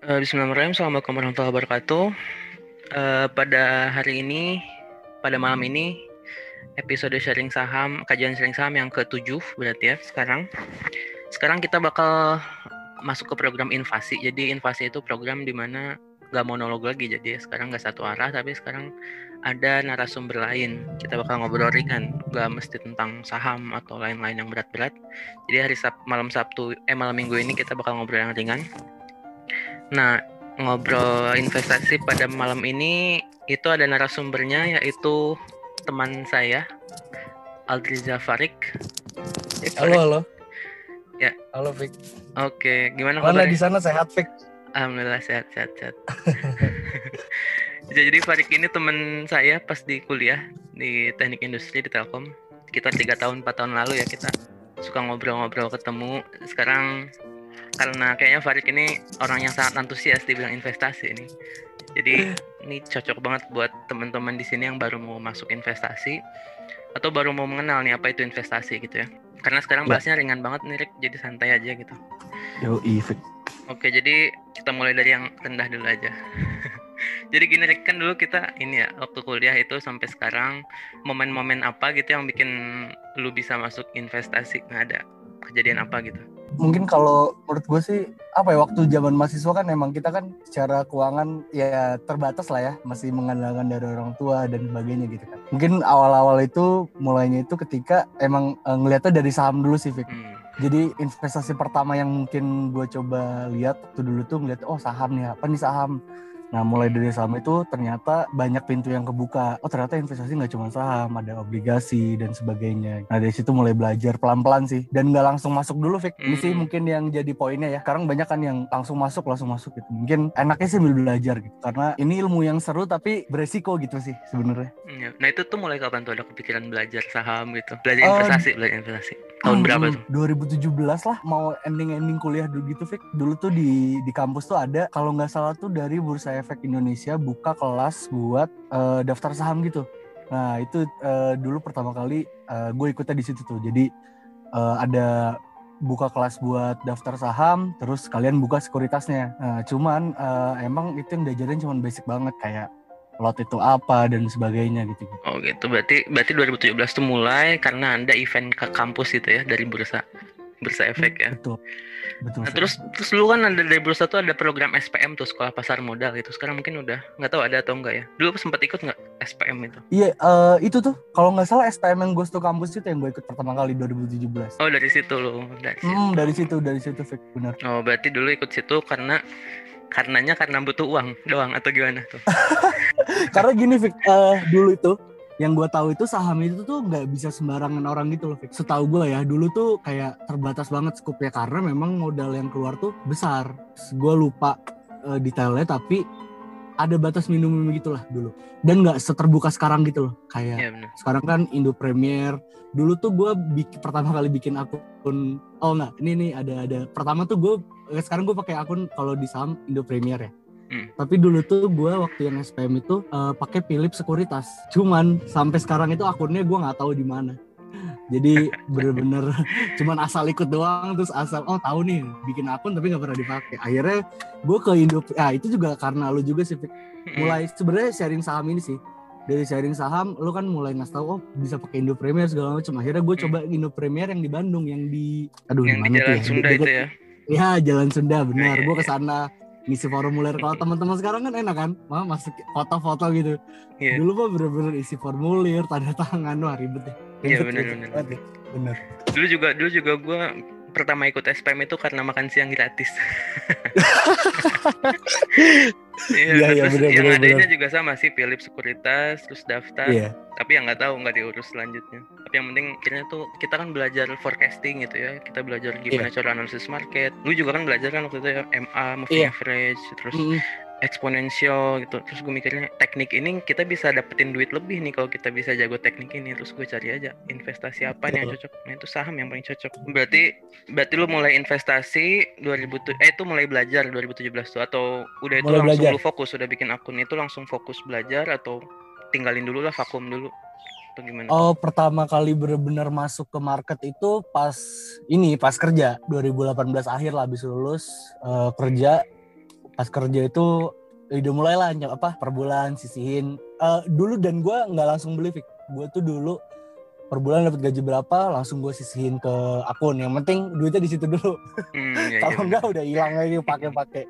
Uh, Bismillahirrahmanirrahim. Assalamualaikum warahmatullahi wabarakatuh. Uh, pada hari ini, pada malam ini, episode sharing saham, kajian sharing saham yang ke-7 berarti ya sekarang. Sekarang kita bakal masuk ke program invasi. Jadi invasi itu program di mana nggak monolog lagi. Jadi sekarang nggak satu arah, tapi sekarang ada narasumber lain. Kita bakal ngobrol ringan, nggak mesti tentang saham atau lain-lain yang berat-berat. Jadi hari Sab malam Sabtu, eh malam Minggu ini kita bakal ngobrol yang ringan. Nah, ngobrol investasi pada malam ini itu ada narasumbernya yaitu teman saya Aldriza Farik. Eh, halo, halo. Ya. Halo, Fik. Oke, gimana Mana di sana sehat, Fik? Alhamdulillah sehat, sehat, sehat. Jadi Farik ini teman saya pas di kuliah di Teknik Industri di Telkom. Kita tiga tahun, empat tahun lalu ya kita suka ngobrol-ngobrol ketemu. Sekarang karena kayaknya Farid ini orang yang sangat antusias di bidang investasi ini. Jadi ini cocok banget buat teman-teman di sini yang baru mau masuk investasi atau baru mau mengenal nih apa itu investasi gitu ya. Karena sekarang ya. bahasnya ringan banget nih Rick, jadi santai aja gitu. Yo, Ifik. Oke, jadi kita mulai dari yang rendah dulu aja. jadi gini Rick, kan dulu kita ini ya waktu kuliah itu sampai sekarang momen-momen apa gitu yang bikin lu bisa masuk investasi? Nggak ada kejadian apa gitu? Mungkin kalau menurut gue sih apa ya waktu zaman mahasiswa kan emang kita kan secara keuangan ya terbatas lah ya masih mengandalkan dari orang tua dan sebagainya gitu kan mungkin awal-awal itu mulainya itu ketika emang e, ngelihatnya dari saham dulu sih Vic. Hmm. Jadi investasi pertama yang mungkin gue coba lihat waktu dulu tuh ngeliat oh saham nih apa nih saham Nah mulai dari saham itu ternyata banyak pintu yang kebuka. Oh ternyata investasi nggak cuma saham, ada obligasi dan sebagainya. Nah dari situ mulai belajar pelan-pelan sih. Dan nggak langsung masuk dulu, Vic. Ini sih mungkin yang jadi poinnya ya. Sekarang banyak kan yang langsung masuk, langsung masuk gitu. Mungkin enaknya sih belajar gitu. Karena ini ilmu yang seru tapi beresiko gitu sih sebenarnya. Iya. Nah itu tuh mulai kapan tuh ada kepikiran belajar saham gitu? Belajar investasi, uh, belajar investasi. Tahun hmm, berapa tuh? 2017 lah. Mau ending-ending kuliah dulu gitu, Vic. Dulu tuh di di kampus tuh ada kalau nggak salah tuh dari bursa Efek Indonesia buka kelas buat uh, daftar saham gitu. Nah itu uh, dulu pertama kali uh, gue ikutnya di situ tuh. Jadi uh, ada buka kelas buat daftar saham, terus kalian buka sekuritasnya. Nah, cuman uh, emang itu yang diajarin cuma basic banget kayak lot itu apa dan sebagainya gitu. Oh gitu, berarti berarti 2017 tuh mulai karena anda event ke kampus gitu ya dari bursa bursa efek ya. Betul. Betul. Nah, terus terus lu kan ada dari bursa tuh ada program SPM tuh sekolah pasar modal gitu. Sekarang mungkin udah nggak tahu ada atau enggak ya. Dulu sempat ikut nggak SPM itu? Iya, uh, itu tuh kalau nggak salah SPM yang gue tuh kampus itu yang gue ikut pertama kali 2017. Oh dari situ lu. Dari situ. Hmm, dari situ dari situ Fik, benar. Oh berarti dulu ikut situ karena karenanya karena butuh uang doang atau gimana tuh? karena gini Fik, uh, dulu itu yang gue tahu itu saham itu tuh nggak bisa sembarangan orang gitu loh. Fik. Setahu gue ya dulu tuh kayak terbatas banget skupnya karena memang modal yang keluar tuh besar. Gue lupa uh, detailnya tapi ada batas minimum gitu lah dulu. Dan nggak seterbuka sekarang gitu loh. Kayak ya, sekarang kan Indo Premier. Dulu tuh gue pertama kali bikin akun. Oh nggak, ini nih ada ada. Pertama tuh gue sekarang gue pakai akun kalau di saham Indo Premier ya Hmm. Tapi dulu tuh gue waktu yang SPM itu uh, pakai Philips Sekuritas. Cuman sampai sekarang itu akunnya gue nggak tahu di mana. Jadi bener-bener cuman asal ikut doang terus asal oh tahu nih bikin akun tapi nggak pernah dipakai. Akhirnya gue ke Indo ya itu juga karena lu juga sih hmm. mulai sebenarnya sharing saham ini sih dari sharing saham lu kan mulai ngasih tahu oh bisa pakai Indo Premier segala macam akhirnya gue hmm. coba Indo Premier yang di Bandung yang di aduh yang di Jalan ya? Sunda itu ya ya Jalan Sunda benar gue ke sana ngisi formulir. Kalau teman-teman sekarang kan enak kan? Mah masuk foto-foto gitu. Yeah. dulu mah bener-bener isi formulir tanda tangan. Wah ribet ya iya benar benar benar dulu juga dulu juga gue pertama ikut SPM itu karena makan siang gratis. Iya, ya, ya, bener, yang bener, adanya bener. juga sama sih Philips Sekuritas, terus daftar. Yeah. Tapi yang nggak tahu nggak diurus selanjutnya. Tapi yang penting akhirnya tuh kita kan belajar forecasting gitu ya. Kita belajar gimana yeah. cara analisis market. Lu juga kan belajar kan waktu itu ya MA, moving yeah. average, terus mm -hmm eksponensial gitu. Terus gue mikirnya teknik ini kita bisa dapetin duit lebih nih kalau kita bisa jago teknik ini. Terus gue cari aja investasi apa nih yang cocok? Nah itu saham yang paling cocok. Berarti berarti lu mulai investasi 2000 eh itu mulai belajar 2017 tuh? Atau udah itu mulai langsung belajar. lu fokus udah bikin akun itu langsung fokus belajar? Atau tinggalin dulu lah vakum dulu? Atau gimana? Oh pertama kali benar-benar masuk ke market itu pas ini pas kerja. 2018 akhir lah habis lulus uh, kerja pas kerja itu udah mulai lah apa per bulan sisihin Eh, dulu dan gue nggak langsung beli Fik. gue tuh dulu per bulan dapat gaji berapa langsung gue sisihin ke akun yang penting duitnya di situ dulu Hmm, iya, iya, kalau enggak udah hilang lagi pakai-pakai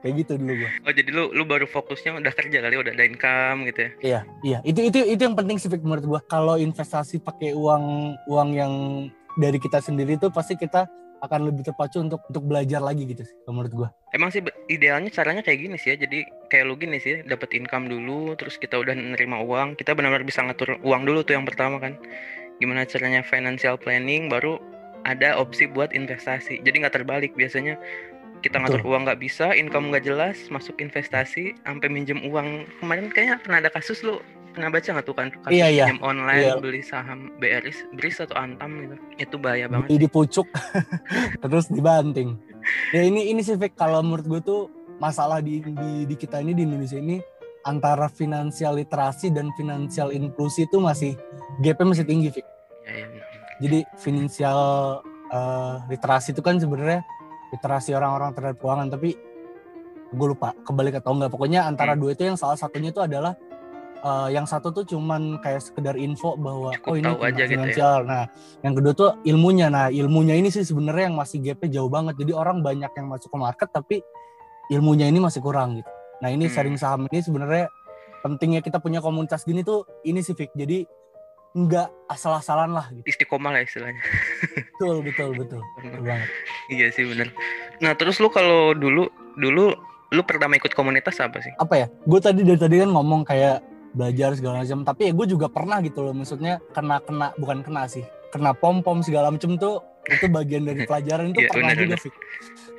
kayak gitu dulu gue Oh jadi lu lu baru fokusnya udah kerja kali udah ada income gitu ya? Iya, iya. Itu itu itu yang penting sih menurut gua. Kalau investasi pakai uang uang yang dari kita sendiri itu pasti kita akan lebih terpacu untuk untuk belajar lagi gitu sih menurut gua. Emang sih idealnya caranya kayak gini sih ya. Jadi kayak lu gini sih, dapat income dulu, terus kita udah nerima uang, kita benar-benar bisa ngatur uang dulu tuh yang pertama kan. Gimana caranya financial planning, baru ada opsi buat investasi. Jadi nggak terbalik biasanya kita ngatur uang nggak bisa, income nggak jelas, masuk investasi, sampai minjem uang. Kemarin kayaknya pernah ada kasus lu pernah baca nggak tuh kan kasus Iya, iya. online Iya. beli saham BRI, BRIS atau Antam gitu. Itu bahaya banget. Beli di pucuk terus dibanting. Ya ini ini sih Fik, kalau menurut gua tuh masalah di, di di kita ini di Indonesia ini antara finansial literasi dan finansial inklusi itu masih gapnya masih tinggi Fik. Ya, ya, jadi finansial eh, literasi itu kan sebenarnya literasi orang-orang terhadap keuangan tapi gue lupa kebalik atau enggak pokoknya antara Hmm. dua itu yang salah satunya itu adalah eh, yang satu tuh cuman kayak sekedar info bahwa Cukup oh ini aja gitu ya. finansial nah yang kedua tuh ilmunya nah ilmunya ini sih sebenarnya yang masih gapnya jauh banget jadi orang banyak yang masuk ke market tapi ilmunya ini masih kurang gitu nah ini Hmm. sharing saham ini sebenarnya pentingnya kita punya komunitas gini tuh ini sih Fik jadi nggak asal-asalan lah gitu Istiqomah lah istilahnya. betul betul betul betul banget Iya sih bener. Nah terus lu kalau dulu dulu lu pertama ikut komunitas apa sih? apa ya gue tadi dari tadi kan ngomong kayak belajar segala macam tapi ya gue juga pernah gitu loh maksudnya kena kena bukan kena sih kena pom pom segala macam tuh itu bagian dari pelajaran itu Iya, pernah bener, juga. Fik.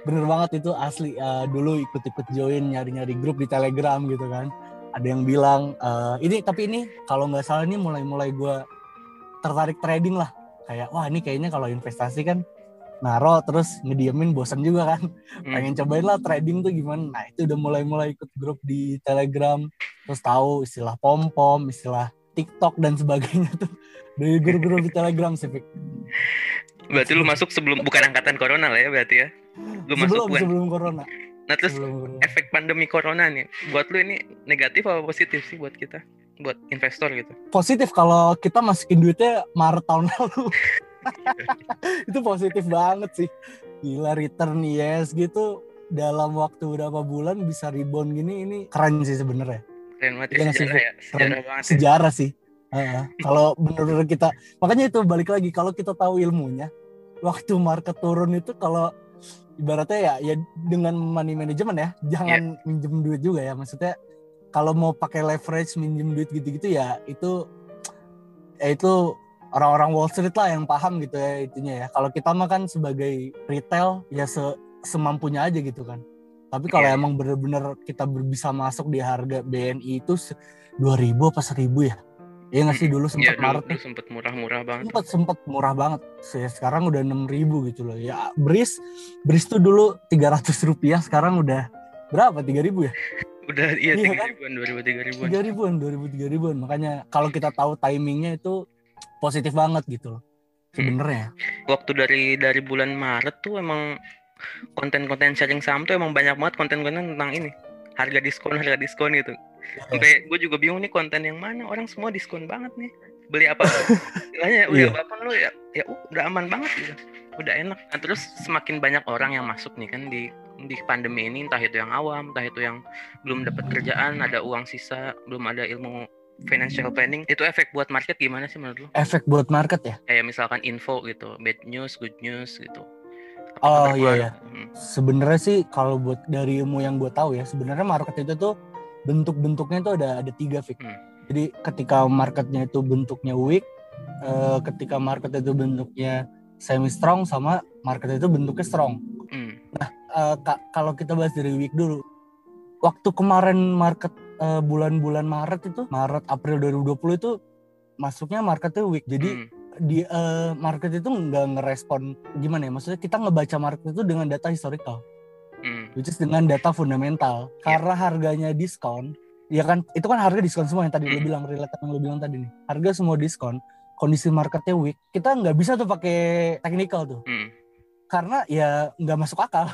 bener banget itu asli Eh, dulu ikut ikut join nyari nyari grup di telegram gitu kan ada yang bilang eh, ini tapi ini kalau nggak salah ini mulai mulai gue tertarik trading lah kayak wah ini kayaknya kalau investasi kan naro terus ngediemin bosan juga kan Hmm. pengen cobain lah trading tuh gimana nah itu udah mulai-mulai ikut grup di telegram terus tahu istilah pom pom istilah tiktok dan sebagainya tuh dari grup-grup di telegram sih. Berarti lu masuk sebelum bukan angkatan corona lah ya berarti ya? Lu masuk sebelum bukan? sebelum corona Nah terus sebelum corona. efek pandemi corona nih, buat lu ini negatif apa positif sih buat kita? Buat investor gitu? positif kalau kita masukin duitnya Maret tahun lalu itu positif banget sih. Gila return yes gitu dalam waktu berapa bulan bisa rebound gini ini keren sih sebenarnya. Keren banget Iya ya, sih, sejarah ya, sejarah banget ya. sejarah sih. Heeh. kalau bener-bener kita makanya itu balik lagi kalau kita tahu ilmunya waktu market turun itu kalau ibaratnya ya ya dengan money management ya jangan minjem duit juga ya. Maksudnya kalau mau pakai leverage minjem duit gitu-gitu ya itu ya itu orang-orang Wall Street lah yang paham gitu ya itunya ya. Kalau kita mah kan sebagai retail ya se- semampunya aja gitu kan. Tapi kalau Iya. emang bener-bener kita bisa masuk di harga BNI itu se- 2000 apa 1000 ya? Iya nggak sih? Dulu sempat dulu, Maret dulu sempet murah-murah banget. sempat sempat murah banget. Se- sekarang udah 6000 gitu loh. Ya Bris Bris tuh dulu 300 rupiah sekarang udah berapa? 3000 ya? Udah iya Iya tiga kan? ribuan, dua ribu tiga ribuan. 3000an 2000 3000an makanya kalau kita tahu timingnya itu positif banget gitu loh sebenarnya Waktu dari dari bulan Maret tuh emang konten-konten sharing saham tuh emang banyak banget konten-konten tentang ini harga diskon harga diskon gitu. Sampai gue juga bingung nih konten yang mana orang semua diskon banget nih. Beli apa? Istilahnya udah Iya. apa pun lu ya ya udah aman banget gitu. Udah enak. Nah, terus semakin banyak orang yang masuk nih kan di di pandemi ini entah itu yang awam, entah itu yang belum dapat kerjaan, ada uang sisa, belum ada ilmu financial planning, itu efek buat market gimana sih menurut lu? efek buat market ya Kayak misalkan info gitu, bad news, good news gitu. Apa Oh, iya, iya. Hmm. sebenarnya sih kalau buat dari ilmu yang gue tahu ya sebenarnya market itu tuh bentuk-bentuknya tuh ada ada tiga fix Hmm. jadi ketika marketnya itu bentuknya weak eh, ketika market itu bentuknya semi strong sama market itu bentuknya strong Hmm. Eh, ka- kalau kita bahas dari week dulu waktu kemarin market eh, bulan-bulan Maret itu Maret April 2020 itu masuknya marketnya weak jadi Hmm. di eh, market itu nggak ngerespon gimana ya maksudnya kita ngebaca market itu dengan data historical Hmm. which is dengan data fundamental Ya. karena harganya diskon ya kan itu kan harga diskon semua yang tadi lo Hmm. bilang relate yang lo bilang tadi nih harga semua diskon kondisi marketnya weak kita nggak bisa tuh pakai technical tuh Hmm. karena ya nggak masuk akal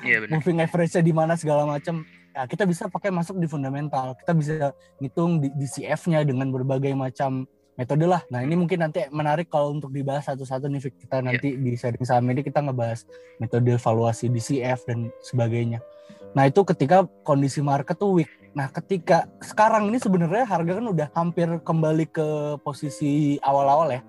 Iya benar. moving average-nya di mana segala macam ya kita bisa pakai masuk di fundamental. Kita bisa ngitung di DCF-nya dengan berbagai macam metode lah. Nah ini mungkin nanti menarik kalau untuk dibahas satu-satu nih Fik. kita nanti di sharing saham ini kita ngebahas metode evaluasi DCF dan sebagainya. Nah itu ketika kondisi market tuh weak. Nah ketika sekarang ini sebenarnya harga kan udah hampir kembali ke posisi awal-awal ya.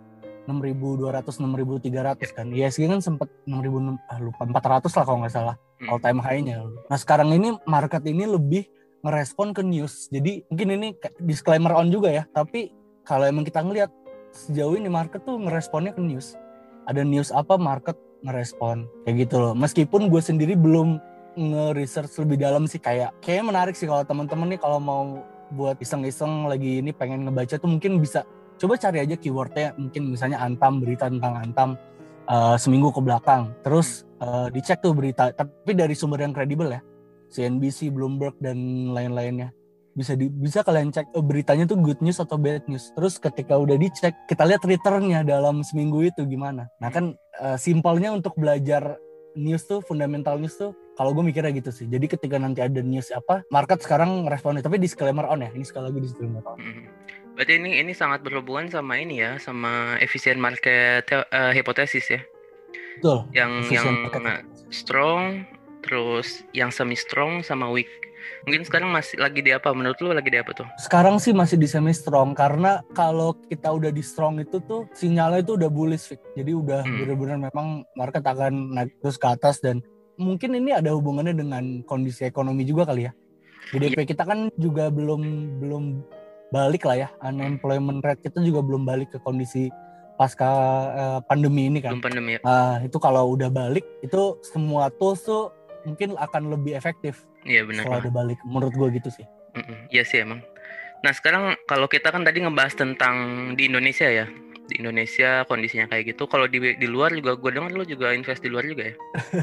6.200 6.300 kan. ISG kan sempat 6.000 ah, lupa 400 lah kalau nggak salah. All time high-nya. Nah sekarang ini market ini lebih ngerespon ke news. Jadi mungkin ini disclaimer on juga ya. Tapi kalau emang kita ngelihat sejauh ini market tuh ngeresponnya ke news. Ada news apa market ngerespon kayak gitu loh. Meskipun gue sendiri belum nge-research lebih dalam sih kayak kayaknya menarik sih kalau teman-teman nih kalau mau buat iseng-iseng lagi ini pengen ngebaca tuh mungkin bisa coba cari aja keywordnya mungkin misalnya antam berita tentang antam uh, seminggu ke belakang terus uh, dicek tuh berita. Tapi dari sumber yang kredibel ya. CNBC, Bloomberg dan lain-lainnya. Bisa di, bisa kalian cek oh, beritanya tuh good news atau bad news. Terus ketika udah dicek kita lihat returnnya dalam seminggu itu gimana. Nah kan uh, simpelnya untuk belajar news tuh fundamental news tuh kalau gue mikirnya gitu sih. Jadi ketika nanti ada news apa market sekarang responnya. Tapi disclaimer on ya ini sekali lagi disclaimer on. Mhm. Berarti ini ini sangat berhubungan sama ini ya, sama efisien market eh, hipotesis ya. Betul Yang yang strong, terus yang semi strong sama weak. Mungkin sekarang masih lagi di apa? Menurut lu lagi di apa tuh? sekarang sih masih di semi strong karena kalau kita udah di strong itu tuh sinyalnya itu udah bullish Vic. jadi udah Hmm. bener-bener memang market akan naik terus ke atas dan mungkin ini ada hubungannya dengan kondisi ekonomi juga kali ya GDP kita kan juga belum belum balik lah ya unemployment rate kita juga belum balik ke kondisi pasca eh, pandemi ini kan Belum pandemi ya. Nah, itu kalau udah balik itu semua tools tuh mungkin akan lebih efektif Iya benar. kalau udah balik menurut gue gitu sih. Iya sih emang. Nah sekarang kalau kita kan tadi ngebahas tentang di Indonesia ya, di Indonesia kondisinya kayak gitu. Kalau di di luar juga gue dengar lu juga invest di luar juga ya.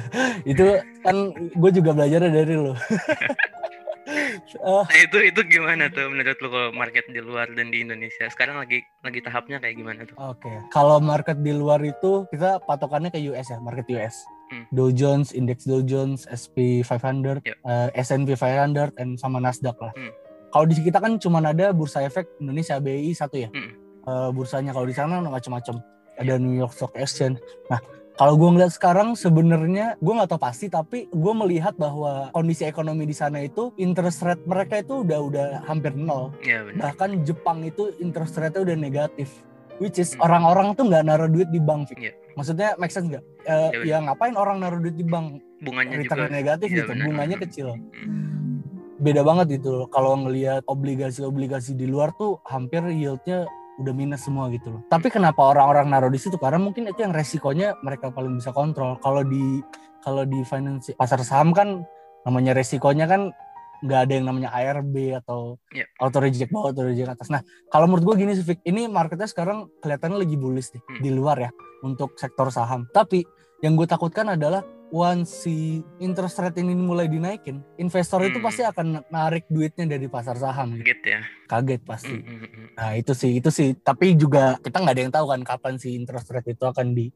itu kan gue juga belajar dari lo. Eh, Nah itu itu gimana tuh menurut lu kalau market di luar dan di Indonesia sekarang lagi lagi tahapnya kayak gimana tuh? Oke, kalau market di luar itu kita patokannya ke US ya, market US. Hmm. Dow Jones, Index Dow Jones, SP 500, Yep. eh, S&P 500, dan sama Nasdaq lah. Hmm. Kalau di kita kan cuma ada bursa efek Indonesia BI satu ya. Hmm. Eh, bursanya kalau di sana macam-macam. Ada New York Stock Exchange. Nah, kalau gue ngeliat sekarang sebenarnya gue nggak tahu pasti tapi gue melihat bahwa kondisi ekonomi di sana itu interest rate mereka itu udah udah hampir nol benar. bahkan Jepang itu interest rate-nya udah negatif which is Hmm. orang-orang tuh nggak naruh duit di bank. Iya. maksudnya make sense nggak benar. ya ngapain orang naruh duit di bank Bunganya return juga. negatif Iya, gitu benar. bunganya Hmm. kecil beda banget gitu loh kalau ngelihat obligasi-obligasi di luar tuh hampir yieldnya udah minus semua gitu loh. Tapi kenapa orang-orang naruh di situ? Karena mungkin itu yang resikonya mereka paling bisa kontrol. Kalau di kalau di finance pasar saham kan namanya resikonya kan nggak ada yang namanya ARB atau Iya. auto reject bawah auto reject atas. Nah kalau menurut gue gini sih Fik, ini marketnya sekarang kelihatannya lagi bullish nih Hmm. di luar ya untuk sektor saham. Tapi yang gue takutkan adalah once si interest rate ini mulai dinaikin, investor itu Hmm. pasti akan narik duitnya dari pasar saham. gitu. Gitu ya. Kaget pasti. Mm, mm, mm. Nah itu sih, itu sih. Tapi juga kita nggak ada yang tahu kan kapan si interest rate itu akan di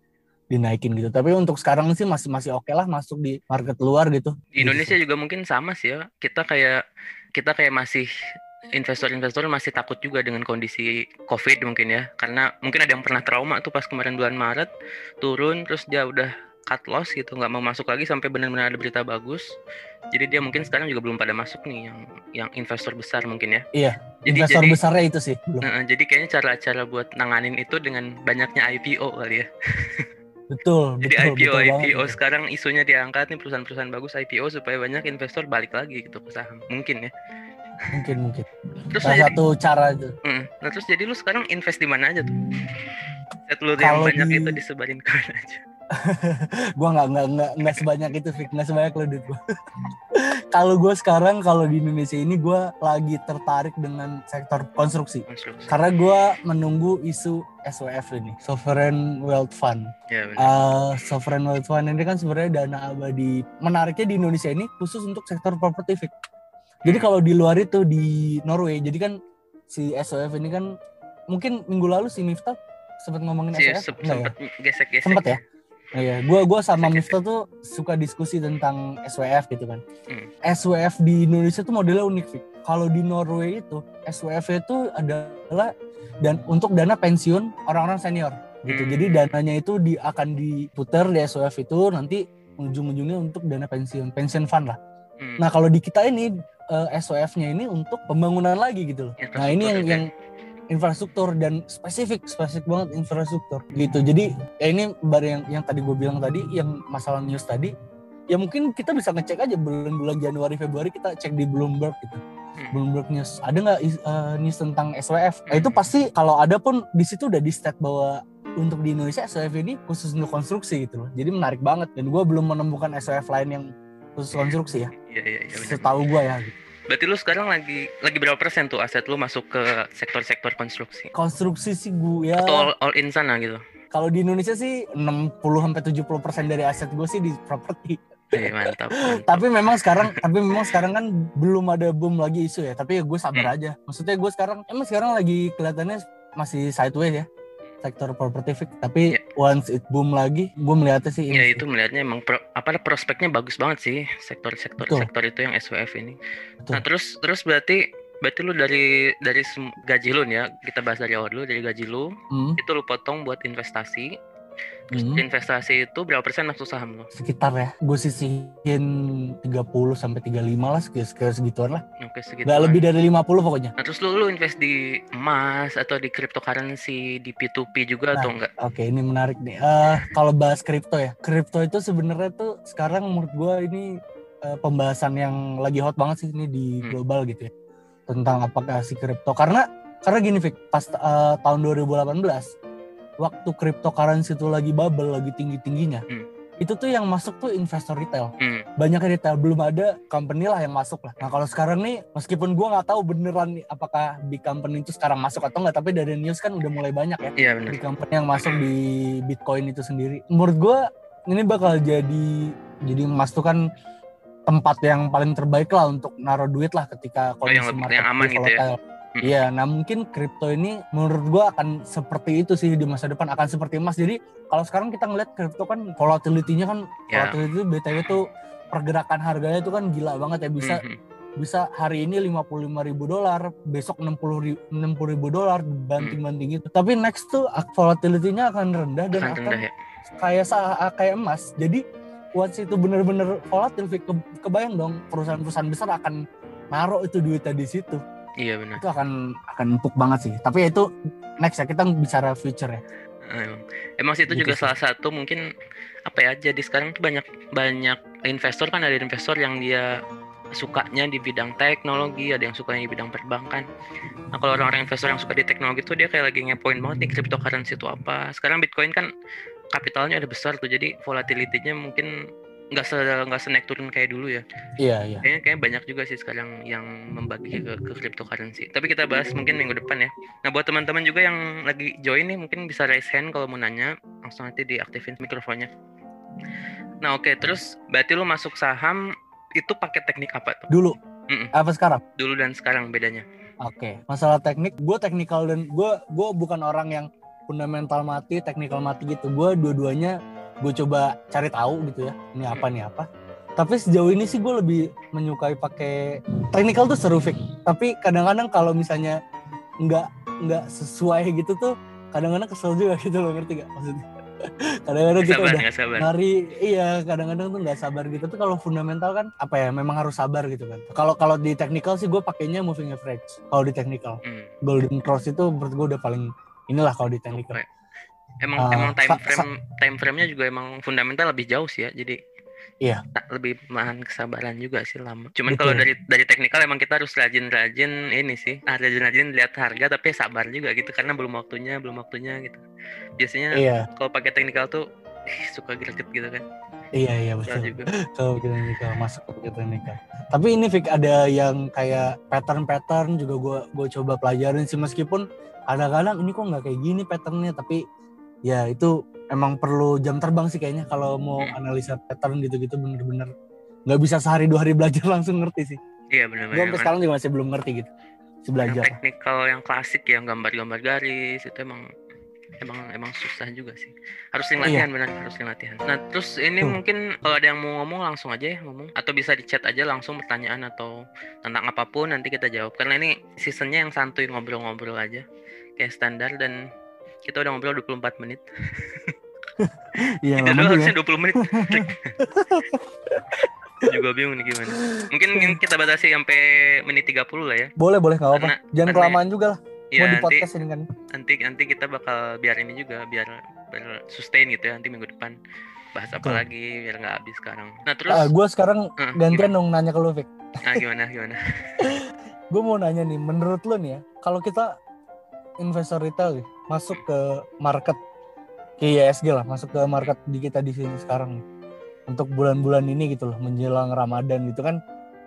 dinaikin gitu. Tapi untuk sekarang sih masih masih oke lah masuk di market luar gitu. Di Indonesia juga mungkin sama sih ya. Kita kayak kita kayak masih investor-investor masih takut juga dengan kondisi COVID mungkin ya. Karena mungkin ada yang pernah trauma tuh pas kemarin bulan Maret turun terus dia udah cut loss gitu, nggak mau masuk lagi sampai benar-benar ada berita bagus. Jadi dia mungkin sekarang juga belum pada masuk nih yang yang investor besar mungkin ya. Iya, Jadi investor jadi besarnya itu sih. Belum. Nah, jadi kayaknya cara-cara buat nanganin itu dengan banyaknya IPO kali ya. Betul, Jadi betul, IPO betul banget IPO itu. sekarang isunya diangkat nih perusahaan-perusahaan bagus IPO supaya banyak investor balik lagi gitu ke saham. Mungkin ya. Mungkin mungkin. Terus Salah jadi, satu cara itu. Mm. nah terus jadi lu sekarang invest di mana aja tuh? Set lu yang banyak di- itu disebarin ke mana aja. gua nggak nggak nggak nggak sebanyak itu Fik nggak sebanyak lo duit gua kalau gue sekarang kalau di Indonesia ini gua lagi tertarik dengan sektor konstruksi Konstruksi. karena gua menunggu isu SWF ini sovereign wealth fund Ya benar. Uh, sovereign wealth fund ini kan sebenarnya dana abadi menariknya di Indonesia ini khusus untuk sektor property Fik. jadi kalau di luar itu di Norway jadi kan si SWF ini kan mungkin minggu lalu si Miftah sempat ngomongin Sih, SWF ya? sempet gesek-gesek. Ya? Oh iya, gua gua sama Miftah tuh suka diskusi tentang SWF gitu kan. Hmm. SWF di Indonesia tuh modelnya unik sih. Kalau di Norway itu SWF itu adalah dan untuk dana pensiun orang-orang senior gitu. Hmm. Jadi dananya itu di, akan diputar di SWF itu nanti ujung-ujungnya untuk dana pensiun, pension fund lah. Hmm. Nah kalau di kita ini eh, SWF-nya ini untuk pembangunan lagi gitu loh. Nah ini yang Infrastruktur yang infrastruktur dan spesifik spesifik banget infrastruktur gitu. Jadi ya ini baru yang yang tadi gue bilang tadi yang masalah news tadi ya mungkin kita bisa ngecek aja bulan-bulan Januari Februari kita cek di Bloomberg gitu. Hmm. Bloomberg News ada nggak eh, news tentang SWF? Nah, itu pasti kalau ada pun di situ udah di state bahwa untuk di Indonesia SWF ini khusus untuk konstruksi gitu loh. Jadi menarik banget dan gue belum menemukan SWF lain yang khusus konstruksi ya. Iya iya. benar. Setahu gue ya. Gitu. Berarti lu sekarang lagi lagi berapa persen tuh aset lu masuk ke sektor-sektor konstruksi? Konstruksi sih gue ya. Atau all, all in sana gitu? Kalau di Indonesia sih 60 sampai 70 persen dari aset gue sih di properti. Iya mantap. mantap. Tapi memang sekarang, tapi memang sekarang kan belum ada boom lagi isu ya. Tapi gue sabar Hmm. aja. Maksudnya gue sekarang, emang sekarang lagi kelihatannya masih sideways ya sektor properti fix. Tapi Iya. once it boom lagi, gue melihatnya sih. Ya sih. itu melihatnya emang pro- apa prospeknya bagus banget sih sektor-sektor Betul. sektor itu yang SWF ini. Betul. Nah terus terus berarti berarti lu dari dari gaji lu nih ya kita bahas dari awal dulu dari gaji lu Hmm, itu lu potong buat investasi. Hmm. investasi itu berapa persen masuk saham lu? sekitar ya. Gue sisihin 30 sampai 35 lah, sekitar segituan lah. Oke segitu. Gak lebih dari 50 pokoknya. Nah terus lu lu invest di emas atau di cryptocurrency di P2P juga Nah, atau enggak? Oke, ini menarik nih. Eh kalau bahas kripto ya, kripto itu sebenarnya tuh sekarang menurut gue ini eh, pembahasan yang lagi hot banget sih ini di Hmm. global gitu ya tentang apakah si kripto. Karena karena gini, Fik, pas eh, tahun 2018 waktu cryptocurrency itu lagi bubble, lagi tinggi tingginya, Hmm. itu tuh yang masuk tuh investor retail. Hmm. Banyak retail, belum ada company lah yang masuk lah. Nah kalau sekarang nih, meskipun gua nggak tahu beneran nih apakah big company itu sekarang masuk atau nggak, tapi dari news kan udah mulai banyak ya Iya di company yang masuk di Bitcoin itu sendiri. Menurut gue ini bakal jadi jadi emas tuh kan tempat yang paling terbaik lah untuk naruh duit lah ketika Oh, yang kondisi market yang aman gitu ya? Iya, nah mungkin kripto ini menurut gue akan seperti itu sih di masa depan akan seperti emas. Jadi kalau sekarang kita ngeliat kripto kan volatility-nya kan Ya. volatility itu BTW tuh pergerakan harganya itu kan gila banget ya bisa Mhm. bisa hari ini 55 ribu dolar, besok 60 ribu, 60 ribu dolar banting-banting itu. Tapi next tuh volatility-nya akan rendah dan Akan akan, rendah ya. kayak kayak emas. Jadi once itu bener-bener volatil, ke- kebayang dong perusahaan-perusahaan besar akan naruh itu duitnya di situ. Iya benar. Itu akan akan empuk banget sih. Tapi ya itu next ya kita bicara future ya. Emang, emang sih itu Gitu juga sih. salah satu mungkin apa ya jadi sekarang tuh banyak banyak investor kan ada investor yang dia sukanya di bidang teknologi ada yang sukanya di bidang perbankan nah kalau orang-orang investor yang suka di teknologi tuh dia kayak lagi ngepoin banget nih cryptocurrency itu apa sekarang bitcoin kan kapitalnya udah besar tuh jadi volatility-nya mungkin nggak se nggak se naik turun kayak dulu ya Iya, iya. kayaknya kayak banyak juga sih sekarang yang membagi ke, ke cryptocurrency. Tapi kita bahas mungkin minggu depan ya. Nah buat teman-teman juga yang lagi join nih mungkin bisa raise hand kalau mau nanya langsung nanti diaktifin mikrofonnya. Nah oke terus berarti lu masuk saham itu pakai teknik apa tuh? Dulu. Mm-mm. Apa sekarang? Dulu dan sekarang bedanya? Oke, masalah teknik, gue teknikal dan gue gue bukan orang yang fundamental mati, teknikal mati gitu. Gue dua-duanya gue coba cari tahu gitu ya, ini apa nih apa. Tapi sejauh ini sih gue lebih menyukai pakai teknikal tuh seru Fik. Tapi kadang-kadang kalau misalnya nggak nggak sesuai gitu tuh, kadang-kadang kesel juga gitu loh ngerti gak maksudnya? kadang-kadang kita sabar udah sabar. Iya kadang-kadang tuh nggak sabar gitu tapi kalau fundamental kan apa ya memang harus sabar gitu kan kalau kalau di technical sih gue pakainya moving average kalau di technical Hmm, golden cross itu menurut gue udah paling inilah kalau di technical oke. Emang Ah, emang time frame time frame-nya juga emang fundamental lebih jauh sih ya. Jadi Iya. tak lebih menahan kesabaran juga sih lama. Cuman kalau dari dari teknikal emang kita harus rajin-rajin ini sih. Ah, rajin-rajin lihat harga tapi sabar juga gitu karena belum waktunya, belum waktunya gitu. Biasanya iya kalau pakai teknikal tuh suka greget gitu kan. iya iya betul juga. kalau kita technical masuk ke technical tapi ini Fik ada yang kayak pattern-pattern juga gue gue coba pelajarin sih meskipun kadang-kadang ini kok nggak kayak gini patternnya tapi ya itu emang perlu jam terbang sih kayaknya kalau mau Hmm. analisa pattern gitu-gitu bener-bener. Nggak bisa sehari dua hari belajar langsung ngerti sih. Iya gue benar-benar. sampai sekarang juga masih belum ngerti gitu masih Yang belajar teknikal yang klasik yang gambar-gambar garis itu emang emang emang susah juga sih. Harus sering latihan benar harus sering latihan. Nah terus ini Tuh. mungkin kalau ada yang mau ngomong langsung aja ya ngomong. Atau bisa di chat aja langsung pertanyaan atau tentang apa pun nanti kita jawab. Karena ini seasonnya yang santuy ngobrol-ngobrol aja. Kayak standar dan kita udah ngobrol 24 menit. Iya, lama dulu harusnya 20 menit. Juga bingung nih gimana. Mungkin kita batasi sampai menit 30 lah ya. Boleh, boleh nggak apa-apa. Jangan karena- kelamaan juga lah. ya Mau di nanti ini kan. nanti nanti kita bakal biar ini juga biar ber sustain gitu ya nanti minggu depan. Bahas apa Betul. lagi biar nggak habis sekarang. Nah terus? Ah, gue sekarang eh, gantian dong nanya ke lu, gimana? nah gimana gimana? Gue mau nanya nih, menurut lu nih ya, kalau kita investor retail nih, masuk ke market ke ISG lah, masuk ke market di kita di sini sekarang nih. Untuk bulan-bulan ini gitu loh, menjelang Ramadan gitu kan.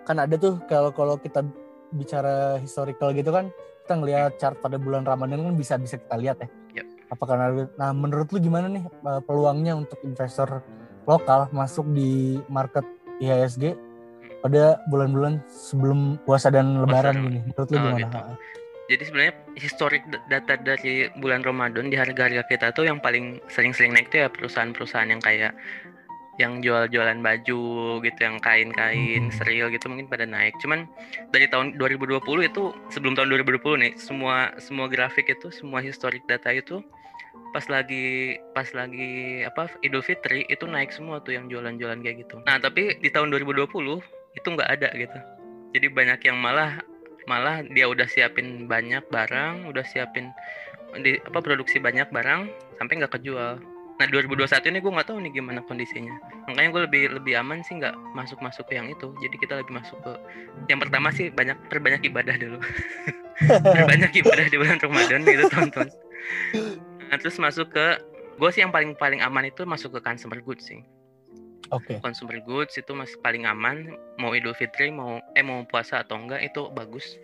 Kan ada tuh kalau kalau kita bicara historical gitu kan, kita ngelihat chart pada bulan Ramadan kan bisa bisa kita lihat ya. Yap. Apakah ada- nah menurut lu gimana nih eh, peluangnya untuk investor lokal masuk di market IHSG pada bulan-bulan sebelum puasa dan lebaran dan- gini. Menurut lu Oh, gimana? gitu. Jadi sebenarnya historik data dari bulan Ramadan di harga-harga kita tuh yang paling sering-sering naik tuh ya perusahaan-perusahaan yang kayak yang jual-jualan baju gitu, yang kain-kain, Hmm. serial gitu mungkin pada naik. Cuman dari tahun 2020 itu sebelum tahun 2020 nih, semua semua grafik itu, semua historik data itu pas lagi pas lagi apa Idul Fitri itu naik semua tuh yang jualan-jualan kayak gitu. Nah, tapi di tahun 2020 itu nggak ada gitu. Jadi banyak yang malah malah dia udah siapin banyak barang, udah siapin di apa produksi banyak barang sampai nggak kejual. Nah 2021 ini gue nggak tahu nih gimana kondisinya. Makanya gue lebih lebih aman sih nggak masuk masuk ke yang itu. Jadi kita lebih masuk ke yang pertama sih banyak perbanyak ibadah dulu. perbanyak ibadah di bulan Ramadan gitu tonton. Nah, terus masuk ke gue sih yang paling paling aman itu masuk ke consumer goods sih Oke. consumer goods itu masih paling aman mau Idul Fitri mau eh mau puasa atau enggak itu bagus.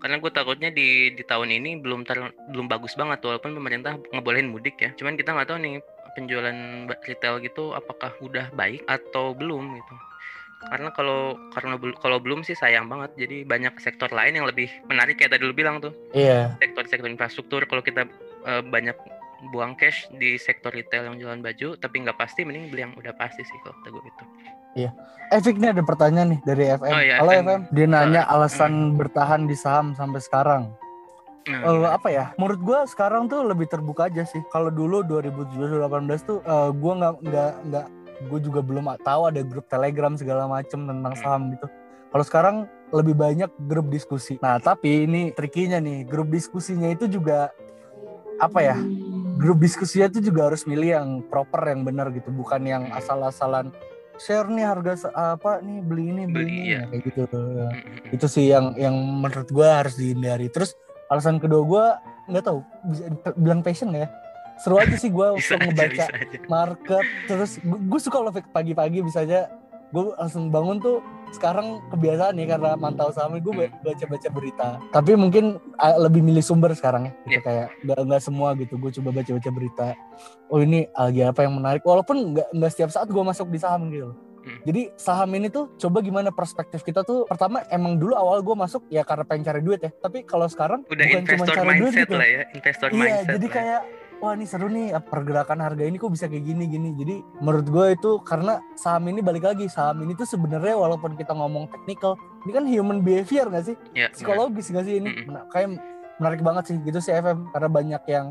Karena gue takutnya di di tahun ini belum ter, belum bagus banget walaupun pemerintah ngebolehin mudik ya. Cuman kita nggak tahu nih penjualan retail gitu apakah udah baik atau belum gitu. Karena kalau karena kalau belum sih sayang banget. Jadi banyak sektor lain yang lebih menarik kayak tadi lu bilang tuh. Iya. sektor-sektor infrastruktur kalau kita eh, banyak buang cash di sektor retail yang jualan baju tapi nggak pasti mending beli yang udah pasti sih kalau kata gue gitu Efik nih ada pertanyaan nih dari FM. Oh, iya, Halo FM. FM. Dia nanya Oh, alasan bertahan di saham sampai sekarang. Nah, Eh, gimana? apa ya? Menurut gua sekarang tuh lebih terbuka aja sih. Kalau dulu 2017-2018 tuh eh, gua nggak nggak nggak gue juga belum tahu ada grup Telegram segala macem tentang Hmm. saham gitu. Kalau sekarang lebih banyak grup diskusi. Nah, tapi ini trikinya nih, grup diskusinya itu juga apa ya? Grup diskusinya itu juga harus milih yang proper yang benar gitu, bukan yang Hmm. asal-asalan share nih harga apa nih beli ini beli, Beli, ini. Nah, kayak gitu. Mm, mm, mm. Itu sih yang yang menurut gua harus dihindari. Terus alasan kedua gua nggak tahu bisa bilang passion ya? Seru aja sih gua bisa untuk aja ngebaca bisa aja market terus gue suka loh pagi-pagi bisa aja gue langsung bangun tuh sekarang kebiasaan nih karena mantau saham gue Hmm. baca-baca berita tapi mungkin lebih milih sumber sekarang ya gitu Iya. kayak nggak nggak semua gitu gue coba baca-baca berita oh ini lagi apa yang menarik walaupun nggak nggak setiap saat gue masuk di saham gitu. Hmm. Jadi saham ini tuh coba gimana perspektif kita tuh pertama emang dulu awal gue masuk ya karena pengen cari duit ya tapi kalau sekarang udah bukan cuma investor cari duit mindset gitu. lah ya investor Iya, mindset jadi lah. kayak wah ini seru nih pergerakan harga ini kok bisa kayak gini gini. Jadi menurut gue itu karena saham ini balik lagi saham ini tuh sebenarnya walaupun kita ngomong technical, ini kan human behavior gak sih? ya. Psikologis gak sih ini? Mm-mm. Mena- Kayak menarik banget sih gitu sih FM karena banyak yang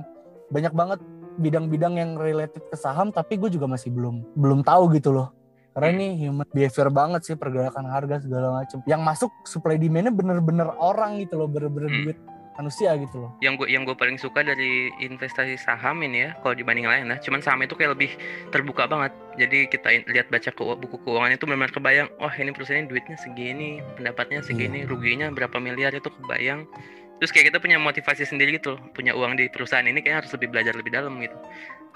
banyak banget bidang-bidang yang related ke saham tapi gue juga masih belum belum tahu gitu loh. Karena ini human behavior banget sih pergerakan harga segala macam. Yang masuk supply demand-nya bener-bener orang gitu loh, bener-bener Hmm. duit manusia gitu loh. yang gue yang gue paling suka dari investasi saham ini ya kalau dibanding lain lah. Cuman saham itu kayak lebih terbuka banget. Jadi kita lihat baca ke, buku keuangan itu benar-benar kebayang wah ini perusahaan ini duitnya segini pendapatnya segini ruginya berapa miliar itu kebayang. Terus kayak kita punya motivasi sendiri gitu loh punya uang di perusahaan ini kayak harus lebih belajar lebih dalam gitu.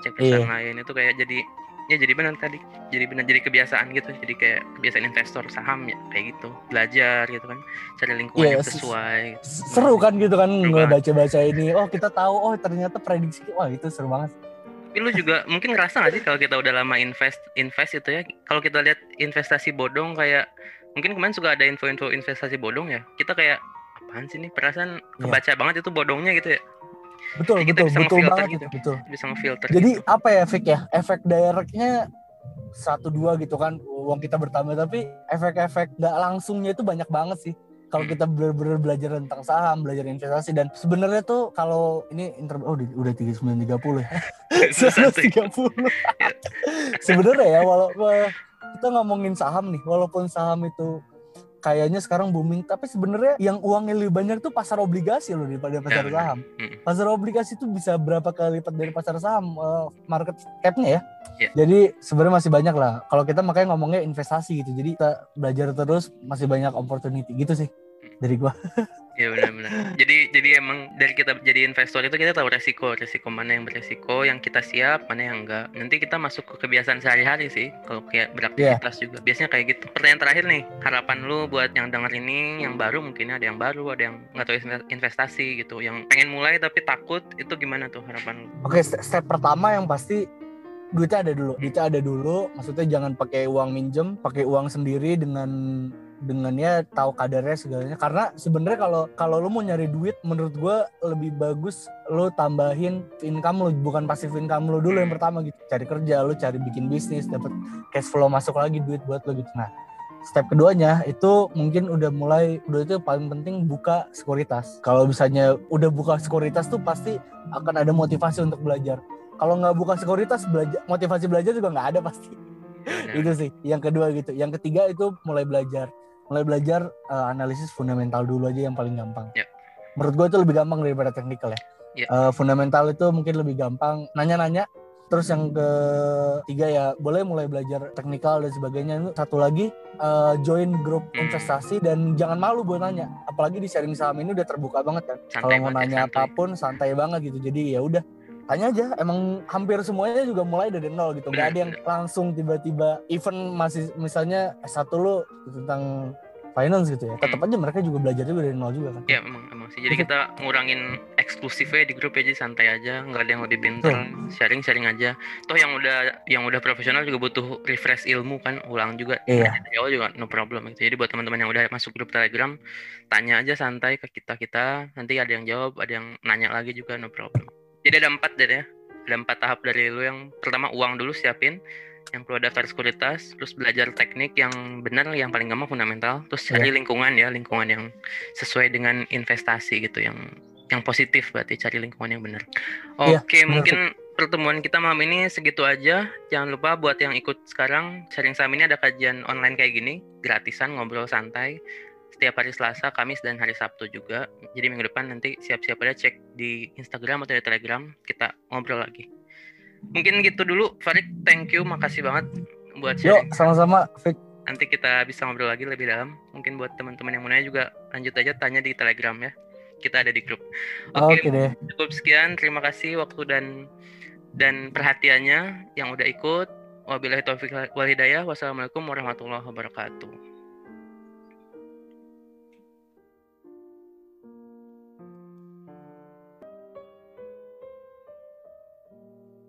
Cek perusahaan lain itu kayak jadi ya jadi benar tadi. Jadi benar jadi kebiasaan gitu. Jadi kayak kebiasaan investor saham ya kayak gitu. Belajar gitu kan. Cari lingkungan Iya, yang sesuai. gitu. seru kan gitu kan baca-baca ini. Oh kita tahu. Oh ternyata prediksi. Wah itu seru banget. Tapi lu juga mungkin ngerasa gak sih kalau kita udah lama invest invest itu ya? Kalau kita lihat investasi bodong kayak mungkin kemarin juga ada info-info investasi bodong ya? Kita kayak apaan sih nih perasaan Iya. kebaca banget itu bodongnya gitu ya betul Jadi kita betul bisa betul banget gitu. itu betul. Bisa ngefilter jadi gitu. apa ya efek ya efek directnya satu dua gitu kan uang kita bertambah. Tapi efek-efek nggak langsungnya itu banyak banget sih. Kalau kita benar-benar belajar tentang saham belajar investasi dan sebenarnya tuh kalau ini inter oh di- udah tiga sembilan tiga puluh ya? Santai. tiga puluh. Sebenarnya ya walaupun kita ngomongin saham nih walaupun saham itu kayaknya sekarang booming. Tapi sebenarnya yang uangnya lebih banyak tuh pasar obligasi loh daripada pasar saham. Mm. pasar obligasi itu bisa berapa kali lipat dari pasar saham eh, market capnya ya? Iya. jadi sebenarnya masih banyak lah. Kalau kita makanya ngomongnya investasi gitu. Jadi kita belajar terus masih banyak opportunity gitu sih dari gua Iya benar-benar. Jadi jadi emang dari kita jadi investor itu kita tahu resiko, resiko mana yang beresiko, yang kita siap, mana yang enggak. Nanti kita masuk ke kebiasaan sehari-hari sih, kalau kayak beraktivitas juga. Biasanya kayak gitu. Pertanyaan terakhir nih, harapan lu buat yang denger ini, yang baru mungkin ada yang baru, ada yang nggak tahu inve- investasi gitu, yang pengen mulai tapi takut, itu gimana tuh harapan lu? oke step, step pertama yang pasti duitnya ada dulu duitnya ada dulu maksudnya jangan pakai uang minjem pakai uang sendiri dengan dengannya tahu kadarnya segalanya. Karena sebenarnya kalau kalau lu mau nyari duit menurut gua lebih bagus lu tambahin income lu bukan pasif income lu dulu yang Hmm. pertama gitu. Cari kerja lu cari bikin bisnis dapat cash flow masuk lagi duit buat lu gitu. Nah step keduanya itu mungkin udah mulai udah itu paling penting buka sekuritas. Kalau misalnya udah buka sekuritas tuh pasti akan ada motivasi untuk belajar. Kalau nggak buka sekuritas belajar motivasi belajar juga nggak ada pasti. Itu sih yang kedua gitu. Yang ketiga itu mulai belajar mulai belajar eh, analisis fundamental dulu aja yang paling gampang. Ya. menurut gue itu lebih gampang daripada teknikal ya. Ya. Eh, fundamental itu mungkin lebih gampang. Nanya-nanya terus yang ketiga ya boleh mulai belajar teknikal dan sebagainya. Satu lagi eh, join grup Hmm. investasi dan jangan malu buat nanya. Apalagi di sharing saham ini udah terbuka banget kan. Kalau mau ya, nanya santai. apa pun santai banget gitu. Jadi ya udah tanya aja. Emang hampir semuanya juga mulai dari nol gitu. Nggak Benar, ada yang langsung tiba-tiba even masih misalnya S1 lu tentang finance gitu ya tetap aja mereka juga belajar juga dari nol juga kan Ya emang emang sih. Jadi kita ngurangin eksklusifnya di grup aja santai aja, nggak ada yang lebih pintar, sharing sharing aja. Toh yang udah yang udah profesional juga butuh refresh ilmu kan, ulang juga. Iya. Dari awal juga no problem gitu. Jadi buat teman-teman yang udah masuk grup Telegram, tanya aja santai ke kita kita. Nanti ada yang jawab, ada yang nanya lagi juga no problem. Jadi ada empat deh ya. Ada empat tahap dari lu yang pertama uang dulu siapin, yang perlu daftar sekuritas, terus belajar teknik yang benar, yang paling gampang fundamental, terus cari lingkungan ya, lingkungan yang sesuai dengan investasi gitu, yang yang positif berarti cari lingkungan yang benar. Iya, Oke, benar, mungkin pertemuan kita malam ini segitu aja. Jangan lupa buat yang ikut sekarang sharing saham ini ada kajian online kayak gini, gratisan ngobrol santai setiap hari Selasa, Kamis dan hari Sabtu juga. Jadi minggu depan nanti siap-siap aja cek di Instagram atau di Telegram kita ngobrol lagi. Mungkin gitu dulu, Farid. Thank you, makasih banget buat yuk sharing. sama-sama Fik Nanti kita bisa ngobrol lagi lebih dalam. Mungkin buat teman-teman yang mau nanya juga lanjut aja tanya di Telegram ya. Kita ada di grup. oke Oke, deh cukup sekian. Terima kasih waktu dan dan perhatiannya yang udah ikut. Wabillahi taufiq wal hidayah. Wassalamualaikum warahmatullahi wabarakatuh.